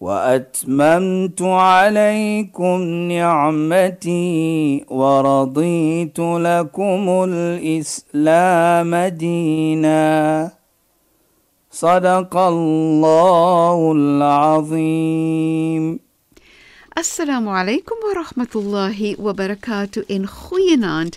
واتممت عليكم نعمتي ورضيت لكم الاسلام دينا صدق الله العظيم alaykum wa rahmatullahi wa barakatuh en goeienaand.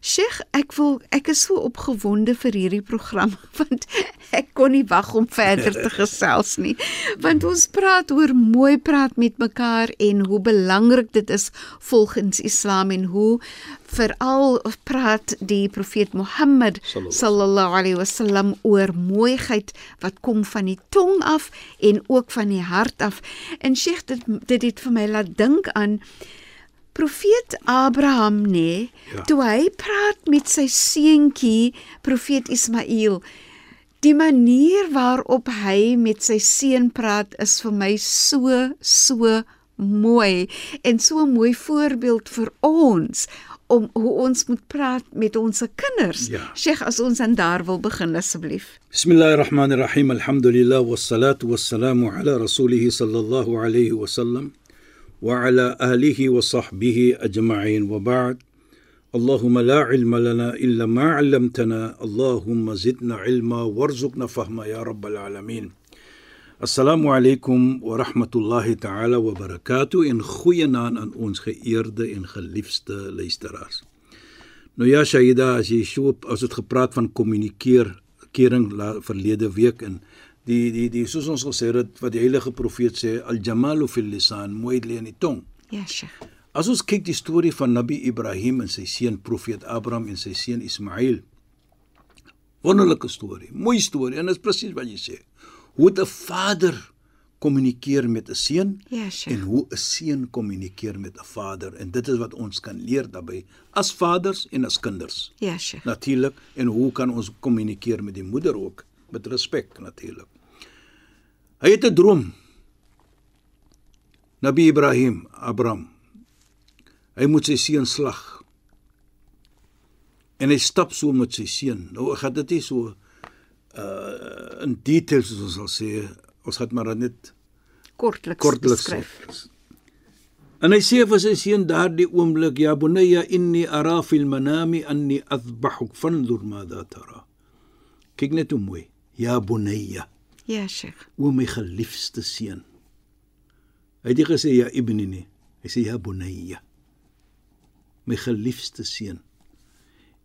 Sheikh, ek wil ek is so opgewonde vir hierdie program want ek kon nie wag om verder te gesels nie. Want ons praat oor mooi praat met mekaar en hoe belangrik dit is volgens Islam en hoe veral praat die profeet Mohammed sallallahu alaihi wasallam oor mooiheid wat kom van die tong af en ook van die hart af. En Sheikh dit dit het vir my laat dink aan Profeet Abraham nê, nee, ja. toe hy praat met sy seentjie Profeet Ismail, die manier waarop hy met sy seun praat is vir my so so mooi en so 'n mooi voorbeeld vir ons om hoe ons moet praat met ons kinders. Ja. Sheikh, as ons aan daar wil begin asseblief. Bismillahirrahmanirrahim. Alhamdulillah wassalatu wassalamu ala rasulih sallallahu alayhi wa sallam. وعلى آله وصحبه أجمعين وبعد اللهم لا علم لنا إلا ما علمتنا اللهم زدنا علما وارزقنا فهما يا رب العالمين السلام عليكم ورحمة الله تعالى وبركاته إن خوينا aan ons geëerde en geliefde luisteraars. Nou ja Shaida, as jy so as dit gepraat van kommunikeer kering verlede week in die die die soos ons gesê het wat die heilige profeet sê al jamalu fil lisan mooi lê in die tong. Ja, Sheikh. As ons kyk die storie van Nabi Ibrahim en sy seun profeet Abraham en sy seun Ismail. Wonderlike storie, mooi storie en dit is presies wat jy sê. Hoe 'n vader kommunikeer met 'n seun ja, en hoe 'n seun kommunikeer met 'n vader en dit is wat ons kan leer daarbey as vaders en as kinders. Ja, Sheikh. Natuurlik en hoe kan ons kommunikeer met die moeder ook met respek natuurlik. Hy het 'n droom. Nabi Ibrahim, Abraham. Hy moet sy seun slag. En hy stap so met sy seun. Nou ek gaan dit nie so uh in detail soos ons sal sê. Ons gaan maar net kortliks kortliks skryf. En hy sê vir sy seun daardie oomblik, "Ya bunayya inni ara fil manami anni adhbahuk fanzur madha tara." Kyk net hoe mooi. "Ya bunayya." Ja, Sheikh. O my geliefde seun. Hy het nie gesê ja ibni nie. Hy sê ja bunayya. My geliefde seun.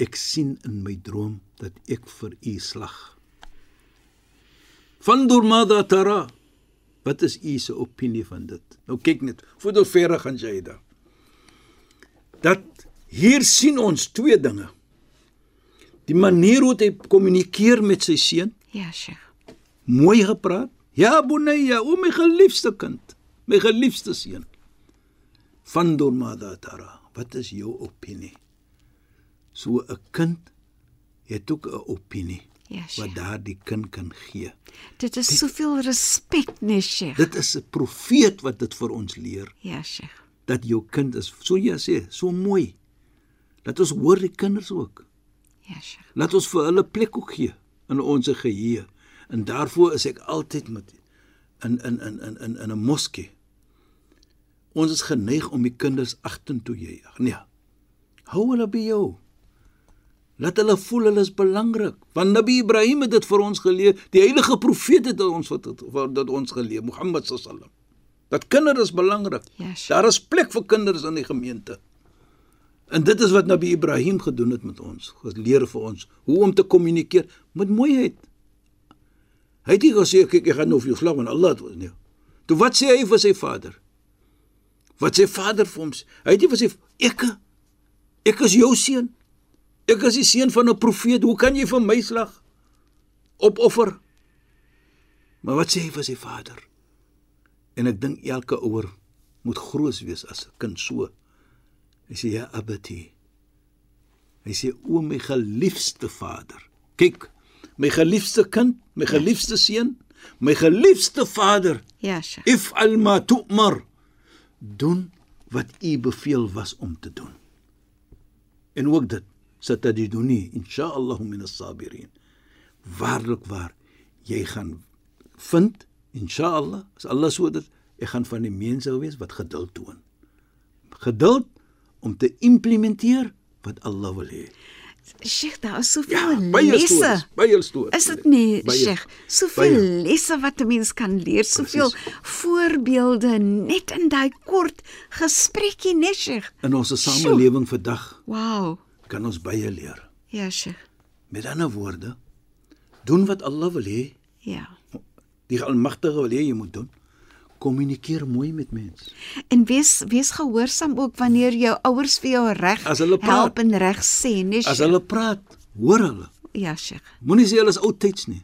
Ek sien in my droom dat ek vir u slag. Fandur madha tara. Wat is u se opinie van dit? Nou kyk net, voordat ons verder gaan Jaida. Dat hier sien ons twee dinge. Die manier hoe hy kommunikeer met sy seun. Ja, Sheikh mooi gepraat. Ja bunayya, o my geliefde kind, my geliefde seun. Van Dormada Tara, wat is jou opinie? So 'n kind het ook 'n opinie ja, wat daardie kind kan gee. Dit is dit, soveel respek, nee Sheikh. Dit is 'n profeet wat dit vir ons leer. Ja, Sheikh. Dat jou kind is, so jy sê, so mooi. Laat ons hoor die kinders ook. Ja, Sheikh. Laat ons vir hulle plek ook gee in ons geheue. En daarvoor is ek altyd met in in in in in in 'n moskee. Ons is geneig om die kinders agtertoe jy. Nee. Hou hulle by jou. Laat hulle voel hulle is belangrik. Want Nabi Ibrahim het dit vir ons geleer. Die heilige profeet het ons wat dit ons geleer, Mohammed sallam. Dat kinders is belangrik. Yes. Daar is plek vir kinders in die gemeente. En dit is wat Nabi Ibrahim gedoen het met ons. Geleer vir ons hoe om te kommunikeer met mooiheid. Hy het nie gesê kyk ek gaan nou vir jou slag want Allah het was nie. Toe wat sê hy vir sy vader? Wat sê vader vir hom? Hy het nie vir sy ek Ek is jou seun. Ek is die seun van 'n profeet. Hoe kan jy vir my slag opoffer? Maar wat sê hy vir sy vader? En ek dink elke ouer moet groot wees as 'n kind so. Hy sê ja, abati. Hy sê o my geliefde vader. Kyk, my geliefde kind, my geliefde seun, my geliefde vader. Ja, Sheikh. If alma tu'mar. Doen wat u beveel was om te doen. En ook dit satadiduni insha'Allah min as-sabirin. Waarlik waar jy gaan vind insha'Allah as Allah so dit ek gaan van die mense wees wat geduld toon. Geduld om te implementeer wat Allah wil hê. Sheikh, daar is soveel Ja, lesse. baie stories. Is dit nie. Sheikh? Soveel lesse wat 'n mens kan leer, soveel voorbeelde net in daai kort gesprekkie, net Sheikh. In ons samelewing vandag Wow. kan ons baie leer. Ja, Sheikh. Met ander woorde, doen wat Allah wil hê, Ja. die Almagtige wil hê jy moet doen. Kommunikeer mooi met mense. En wees wees gehoorsaam ook wanneer jou ouers vir jou reg help en reg sê, nee. As hulle praat, hoor hulle. Ja, Sheikh. Moenie sê hulle is oudtyds nie.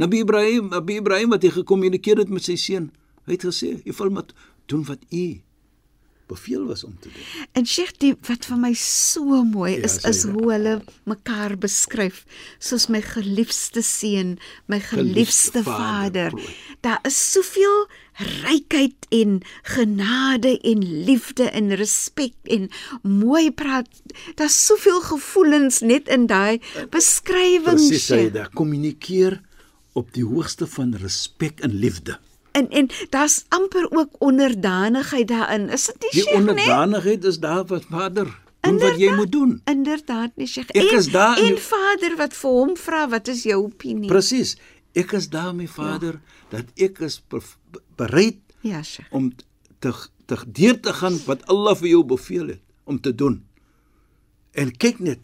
Nabi Ibrahim, Nabi Ibrahim wat hy gekommunikeer het met sy seun, hy het gesê, "Jy val met doen wat u beveel was om te doen." En Sheikh, die wat vir my so mooi Ja, is, is hoe hulle mekaar beskryf soos my geliefde seun, my Geliefde geliefde vader, vader. Daar is soveel rykheid en genade en liefde en respek en mooi praat. Daar's soveel gevoelens net in daai beskrywing. Presies hy daar kommunikeer op die hoogste van respek en liefde. En en daar's amper ook onderdanigheid daarin. Is dit nie Die Sheikh, nee? onderdanigheid is daar wat Vader doen wat jy Inderdaad. moet doen. Inderdaad, nie Sheikh. Ek en, is daar en die- Vader wat vir hom vra, wat is jou opinie? Presies. Ek is daar my Vader dat ek is be- be- bereid Ja, Sheikh. om te te deur te gaan wat Allah vir jou beveel het om te doen. En kyk net,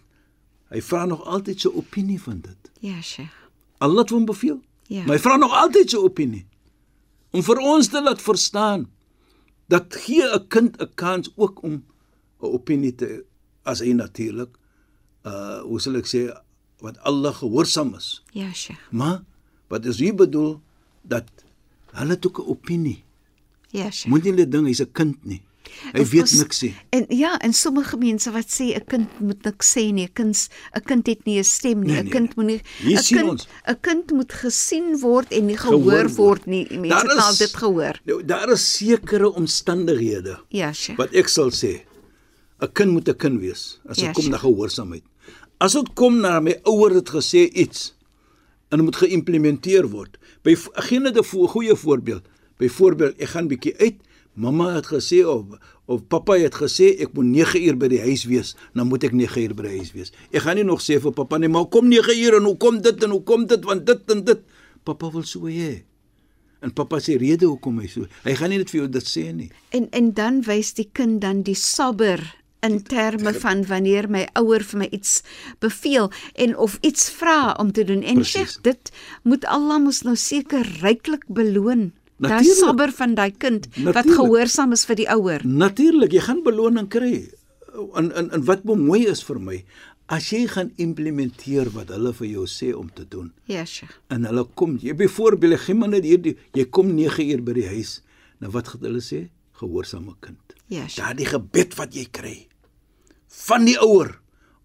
hy vra nog altyd sy opinie van dit. Ja, Sheikh. Allah het hom beveel. Ja. Maar hy vra nog altyd sy opinie. Om vir ons te laat verstaan dat gee 'n kind 'n kans ook om 'n opinie te as hy natuurlik uh hoe sal ek sê wat Allah gehoorsaam is. Ja, Sheikh. Maar wat is hier bedoel dat hulle het ook 'n opinie. Ja, Sheikh. Moet nie net ding hy's 'n kind nie. Hy weet ons- niks nie. En ja, en sommige mense wat sê 'n kind moet niks sê nie. 'n Kind 'n kind het nie 'n stem nie. Nee, 'n nee, kind moet nie Hier 'n kind. 'n kind moet gesien word en nie gehoor, Gehoor word. nie. Mense Daar het al is- dit gehoor. Nou daar is sekere omstandighede Ja, Sheikh. wat ek sal sê 'n kind moet 'n kind wees as dit Ja, kom sure. na gehoorsaamheid. As dit kom na my ouer het gesê iets en moet geïmplementeer word. By gee net 'n goeie voorbeeld. Byvoorbeeld, ek gaan bietjie uit. Mamma het gesê of of pappa het gesê ek moet 9 uur by die huis wees, dan moet ek 9 uur by die huis wees. Ek gaan nie nog sê vir pappa nee, maar kom 9 uur en hoe kom dit en hoe kom dit want dit en dit. Pappa wil so hê. En pappa sê rede hoekom hy so. Hy gaan nie net vir jou dit sê nie. En en dan wys die kind dan die sabber in terme van wanneer my ouer vir my iets beveel en of iets vra om te doen. En. Sheikh, dit moet Allah mos nou seker ryklik beloon. Daai Natuurlijk. sabber van daai kind wat Natuurlijk. gehoorsaam is vir die ouer. Natuurlik, jy gaan beloning kry. En en en wat mooi is vir my, as jy gaan implementeer wat hulle vir jou sê om te doen. Ja, Sheikh. En hulle kom, jy byvoorbeeld, gee maar net hierdie, jy kom 9 uur by die huis. Nou wat gaan hulle sê? Gehoorsame kind. Ja, Sheikh. Daardie gebed wat jy kry van die ouer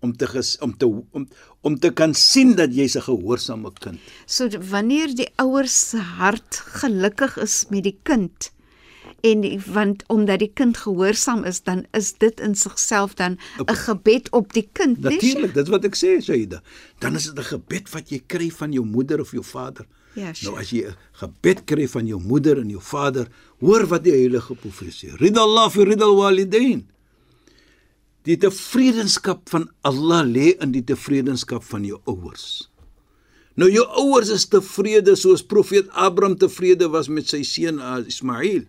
om te ges, om te om om te kan sien dat jy's 'n gehoorsame kind. So wanneer die ouers se hart gelukkig is met die kind en die, want omdat die kind gehoorsaam is, dan is dit in sigself dan 'n gebed op die kind, né? Natuurlik, dit is wat ek sê, Saida. Dan is dit 'n gebed wat jy kry van jou moeder of jou vader. Ja, sure. Nou as jy 'n gebed kry van jou moeder en jou vader, hoor wat die heilige profeet sê. Ridallah fi ridal walidain. Die tevredenskap van Allah lê in die tevredenskap van jou ouers. Nou jou ouers is tevrede soos profeet Abraham tevrede was met sy seun Ismail.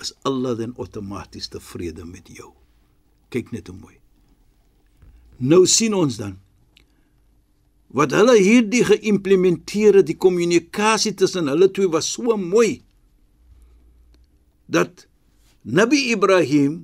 Is Allah dan outomaties tevrede met jou? Kyk net hoe mooi. Nou sien ons dan wat hulle hierdie geïmplementeer het, die kommunikasie tussen hulle twee was so mooi dat Nabi Ibrahim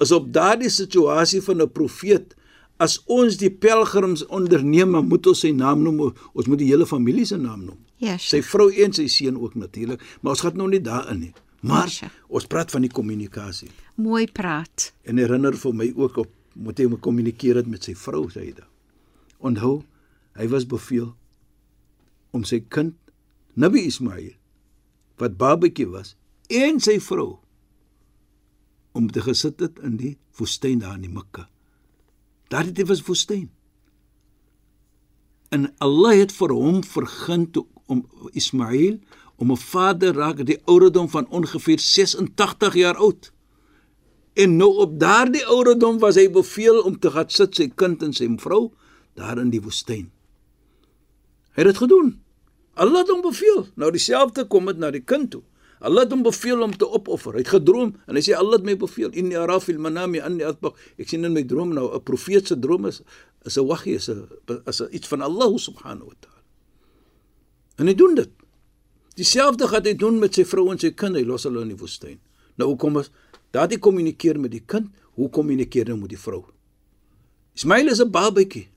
is op daardie situasie van 'n profeet as ons die pelgrims onderneem, moet ons sy naam noem. Ons moet die hele familie se naam noem. Ja, Sy vrou en sy seun ook natuurlik, maar ons gaan nou nie daarin nie. Maar Ja, Sheikh. ons praat van die kommunikasie. Mooi praat. En herinner vir my ook op moet hy moet kommunikeer het met sy vrou Saida. Onthou, hy was beveel om sy kind Nabi Ismail wat babatjie was en sy vrou om te gesit het in die woestyn daar in die Mekka. Daardie dit was woestyn. En Allah het vir hom vergun toe om Ismail om 'n vader raak die ouderdom van ongeveer 86 jaar oud. En nou op daardie ouderdom was hy beveel om te gaan sit sy kind en sy vrou daar in die woestyn. Hy het dit gedoen. Allah het hom beveel. Nou dieselfde kom dit na die kind toe. Allah het hom beveel om te opoffer. Hy het gedroom en hy sê Allah het my beveel inni arafil manami anni atbaq. Ek sien in my droom nou 'n profeet se droom is is 'n wahie is 'n is 'n iets van Allah subhanahu wa taala. En hy doen dit. Dieselfde gaan hy doen met sy vrou en sy kind. Hy los hulle in die woestyn. Nou hoe kom ons daardie kommunikeer met die kind? Hoe kommunikeer hy met die vrou? Ismail is 'n babatjie.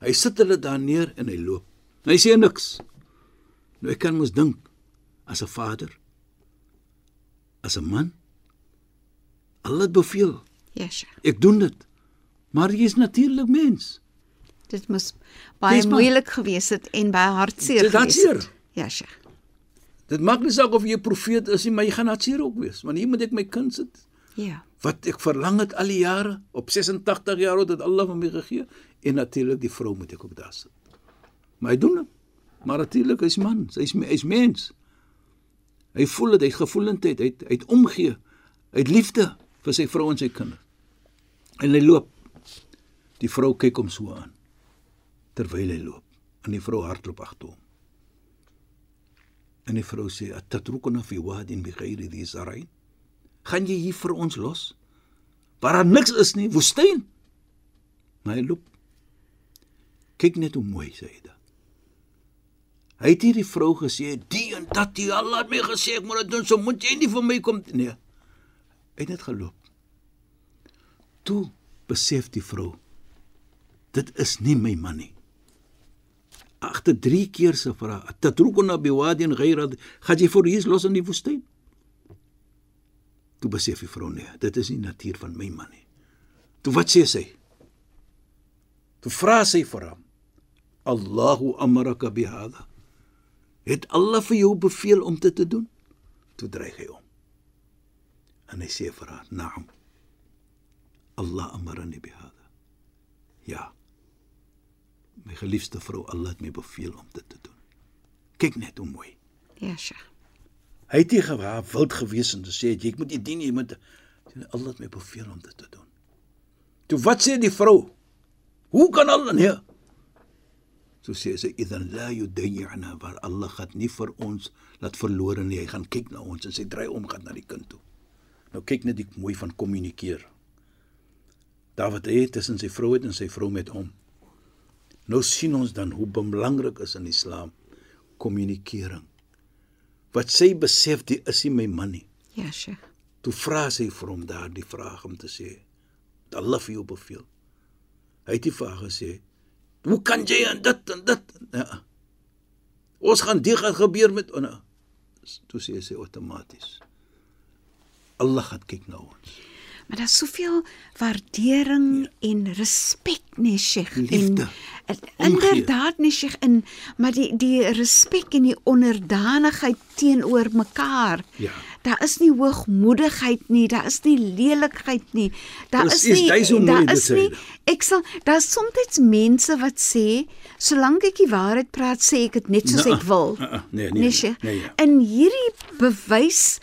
Hy sit hulle daar neer en hy loop. En hy sê niks. Nou ek kan mos dink as 'n vader as 'n man Allah het beveel. Ja, Sheikh. Ek doen dit. Maar jy is natuurlik mens. Dit moes baie Dis moeilik gewees het en baie hartseer Dit gewees het. hartseer. Ja, Sheikh. Dit maak nie saak of jy 'n profeet is nie, maar jy gaan hartseer ook wees, want hier moet ek my kind sit. Ja. wat ek verlang het al die jare op 86 jaar oud het Allah vir my gegee en natuurlik die vrou moet ek ook daar sit. Maar hy doen dit. Maar natuurlik hy's man, hy's hy's mens. Hy voel dit, hy het gevoelendheid, hy het, hy het omgee. Hy het liefde vir sy vrou en sy kinders. En hy loop. Die vrou kyk hom so aan terwyl hy loop. En die vrou hardloop agter hom. En die vrou sê: "Atatrukuna fi wadin bighayri dhi zar'in?" gaan jy hier vir ons los? Waar daar niks is nie, woestyn. Maar hy loop. Kyk net hoe mooi sy dit. Hy het hierdie vrou gesê, "Die en dat die Allah het my gesê ek moet dit doen, so moet jy nie vir my kom nee." Hy het net geloop. Toe besef die vrou, dit is nie my man nie. Agter 3 keer se vraag, "Tatrukuna biwadin ghayra?" Gaan jy vir hier los in die woestyn? Toe besef die vrou nee, dit is nie natuur van my man nie. Toe wat sê sy? Toe vra sy vir hom: "Allahu amaraka bihadha?" Het Allah vir jou beveel om dit te doen? Toe dreig hy om. En hy sê vir haar: "Naam. Allah amarani bihadha." Ja. My geliefde vrou, Allah het my beveel om dit te doen. Kyk net hoe mooi. Ja, Sheikh. Hy het nie gewaar wild gewees en gesê jy moet nie dien jy moet Allah het my beveel om dit te doen. Toe wat sê die vrou? Hoe kan Allah nee? So sê sy idan la yudayyana waar Allah gaan nie vir ons laat verlore nie. Hy gaan kyk na ons en sy draai om gaan na die kind toe. Nou kyk net die mooi van kommunikeer. David het tussen sy vrou het en sy vrou met hom. Nou sien ons dan hoe belangrik is in Islam kommunikering wat sy besef die is nie my man nie. Ja, Sheikh. Toe vra sy vir hom daardie vraag om te sê, Allah vir jou beveel. Hy het die vraag gesê, hoe kan jy en dit en dit? Ja. Ons gaan dit gaan gebeur met nou. Toe sê sy outomaties. Allah gaan kyk na ons. Maar daar's soveel waardering ja. en respek, nee, Sheikh. Liefde. En, Omgee. inderdaad, nee, Sheikh, in maar die die respek en die onderdanigheid teenoor mekaar. Ja. Daar is nie hoogmoedigheid nie, daar is nie lelikheid nie. Daar Presies, is nie daar is nie ek sal daar's soms mense wat sê solank ek die waarheid praat, sê ek dit net soos Nou, ek wil. uh, uh, nee, nee, nee, Sheikh. nee, ja. En hierdie bewys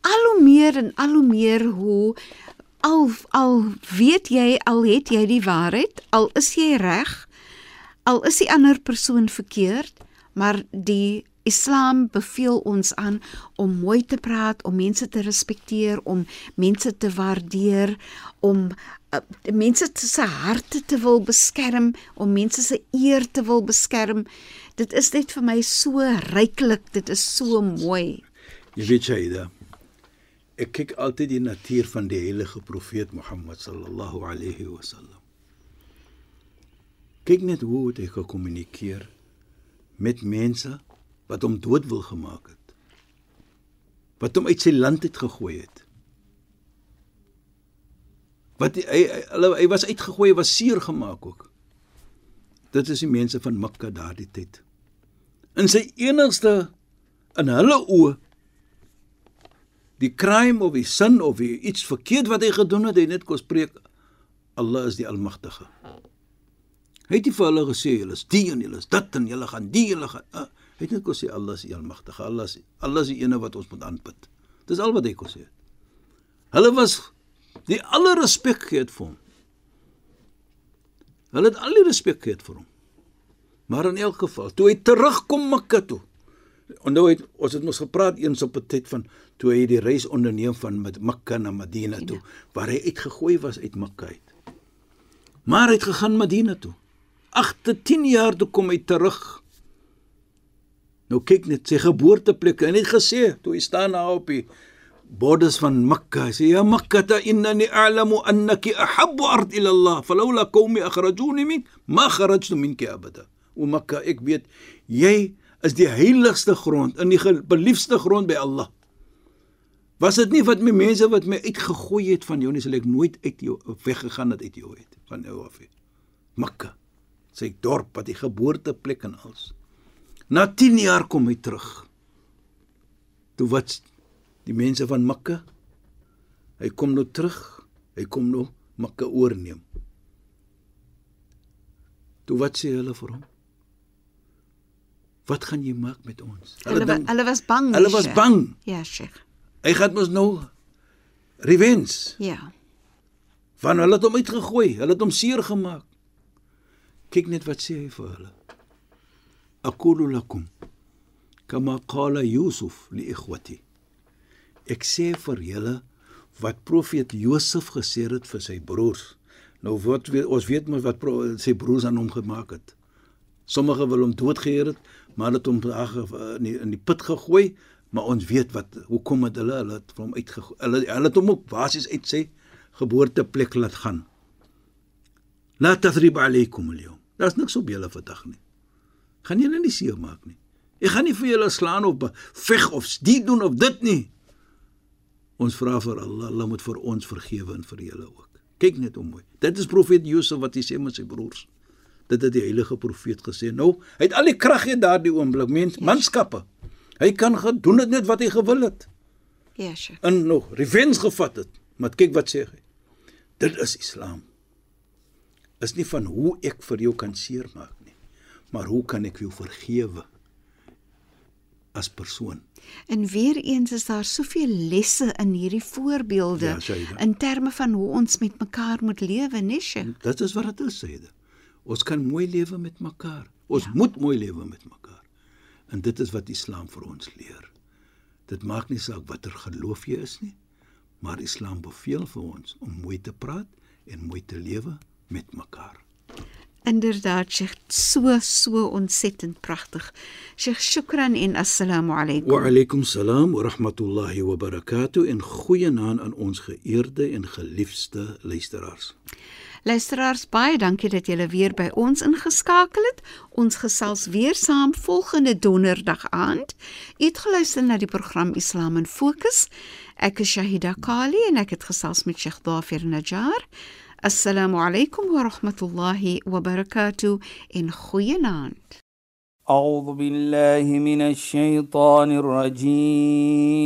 al hoe meer en al hoe meer hoe al al weet jy al het jy die waarheid, al is jy reg, al is die ander persoon verkeerd, maar die Islam beveel ons aan om mooi te praat, om mense te respekteer, om mense te waardeer, om uh, mense se harte te wil beskerm, om mense se eer te wil beskerm. Dit is net vir my so ryklik, dit is so mooi. Jy weet Shaida, Ek kyk altyd die natuur van die heilige profeet Mohammed sallallahu alayhi wasallam. Kyk net hoe het hy gekommunikeer met mense wat hom dood wil gemaak het. Wat hom uit sy land het gegooi het. Wat hy hy, hy, hy was uitgegooi, was seer gemaak ook. Dit is die mense van Mekka daardie tyd. In sy enigste in hulle oë die crime of die sin of die iets verkeerd wat hy gedoen het, hy net kos preek Allah is die almagtige. Hy het nie vir hulle gesê julle is die en julle is dit en julle gaan die julle gaan uh, hy het net kos sê Allah is die almagtige. Allah is Allah is die ene wat ons moet aanbid. Dis al wat hy kos sê. Hulle was die alle respek gehad vir hom. Hulle het al die respek gehad vir hom. Maar in elk geval, toe hy terugkom Mekka toe. Onthou het ons het mos gepraat eens op 'n tyd van toe hy die reis onderneem van met Mekka na Madina toe, waar hy uitgegooi was uit Mekka uit. Maar hy het gegaan Madina toe. 8 10 jaar toe kom hy terug. Nou kyk net sy geboorteplek en hy het gesê toe hy staan daar op die borders van Mekka sê ja Mekka ta innani a'lamu annaki ahabbu ard ila Allah falawla qaumi akhrajuni min ma kharajtu minki abada. O Mekka ek weet jy is die heiligste grond in die beliefste grond by Allah. Was dit nie wat my mense wat my uitgegooi het van jou nie sal ek nooit uit jou weggegaan het uit jou uit van jou af. Mekka sy dorp wat die geboorteplek en als. Na 10 jaar kom hy terug. Toe wat die mense van Mekka hy kom nou terug. Hy kom nou Mekka oorneem. Toe wat sê hulle vir hom? Wat gaan jy maak met ons? Hulle hulle, hulle was bang. Hulle was bang. Ja, Sheikh. Hy gaan mos nou revenge. Ja. Van hulle het hom uitgegooi. Hulle het hom seer gemaak. Kyk net wat sê hy vir hulle. Aqulu lakum kama qala Yusuf li ikhwati. Ek sê vir julle wat profeet Josef gesê het vir sy broers. Nou wat weet, ons weet mos wat sy broers aan hom gemaak het. Sommige wil hom doodgeheer het, maar het hom ag in die, in die put gegooi, maar ons weet wat hoekom het hulle hulle het hom uitgegooi. Hulle hulle het hom ook basies uit sy geboorteplek laat gaan. La tathrib alaykum al-yawm. Daar's niks op julle vandag nie. Gaan julle nie seer maak nie. Ek gaan nie vir julle slaan of veg of dit doen of dit nie. Ons vra vir Allah, Allah moet vir ons vergewe en vir julle ook. Kyk net hoe mooi. Dit is profeet Josef wat hy sê met sy broers. Dit het die heilige profeet gesê. Nou, hy het al die krag in daardie oomblik, mens, manskappe. Hy kan gedoen het net wat hy gewil het. Ja, sure. En nog revenge gevat het. Maar kyk wat sê hy. Dit is Islam is nie van hoe ek vir jou kan seermaak nie, maar hoe kan ek jou vergewe as persoon. En weer eens is daar soveel lesse in hierdie voorbeelde Ja, Shaida. in terme van hoe ons met mekaar moet lewe, Neshe. Dit is wat dit is, dit. Ons kan mooi lewe met mekaar. Ons ja. moet mooi lewe met mekaar. En dit is wat Islam vir ons leer. Dit maak nie saak watter geloof jy is nie, maar Islam beveel vir ons om mooi te praat en mooi te lewe met mekaar. Inderdaad, Sheikh, so so ontsettend pragtig. Sheikh, shukran en assalamu alaykum. Wa alaykum salaam wa rahmatullahi wa barakatuh en goeienaand aan ons geëerde en geliefde luisteraars. Luisteraars, baie dankie dat julle weer by ons ingeskakel het. Ons gesels weer saam volgende donderdag aand. U het geluister na die program Islam in Fokus. Ek is Shahida Kali en ek het gesels met Sheikh Dafir Najjar. Assalamu alaykum wa rahmatullahi wa barakatuh in goeienaand. أعوذ بالله من الشيطان الرجيم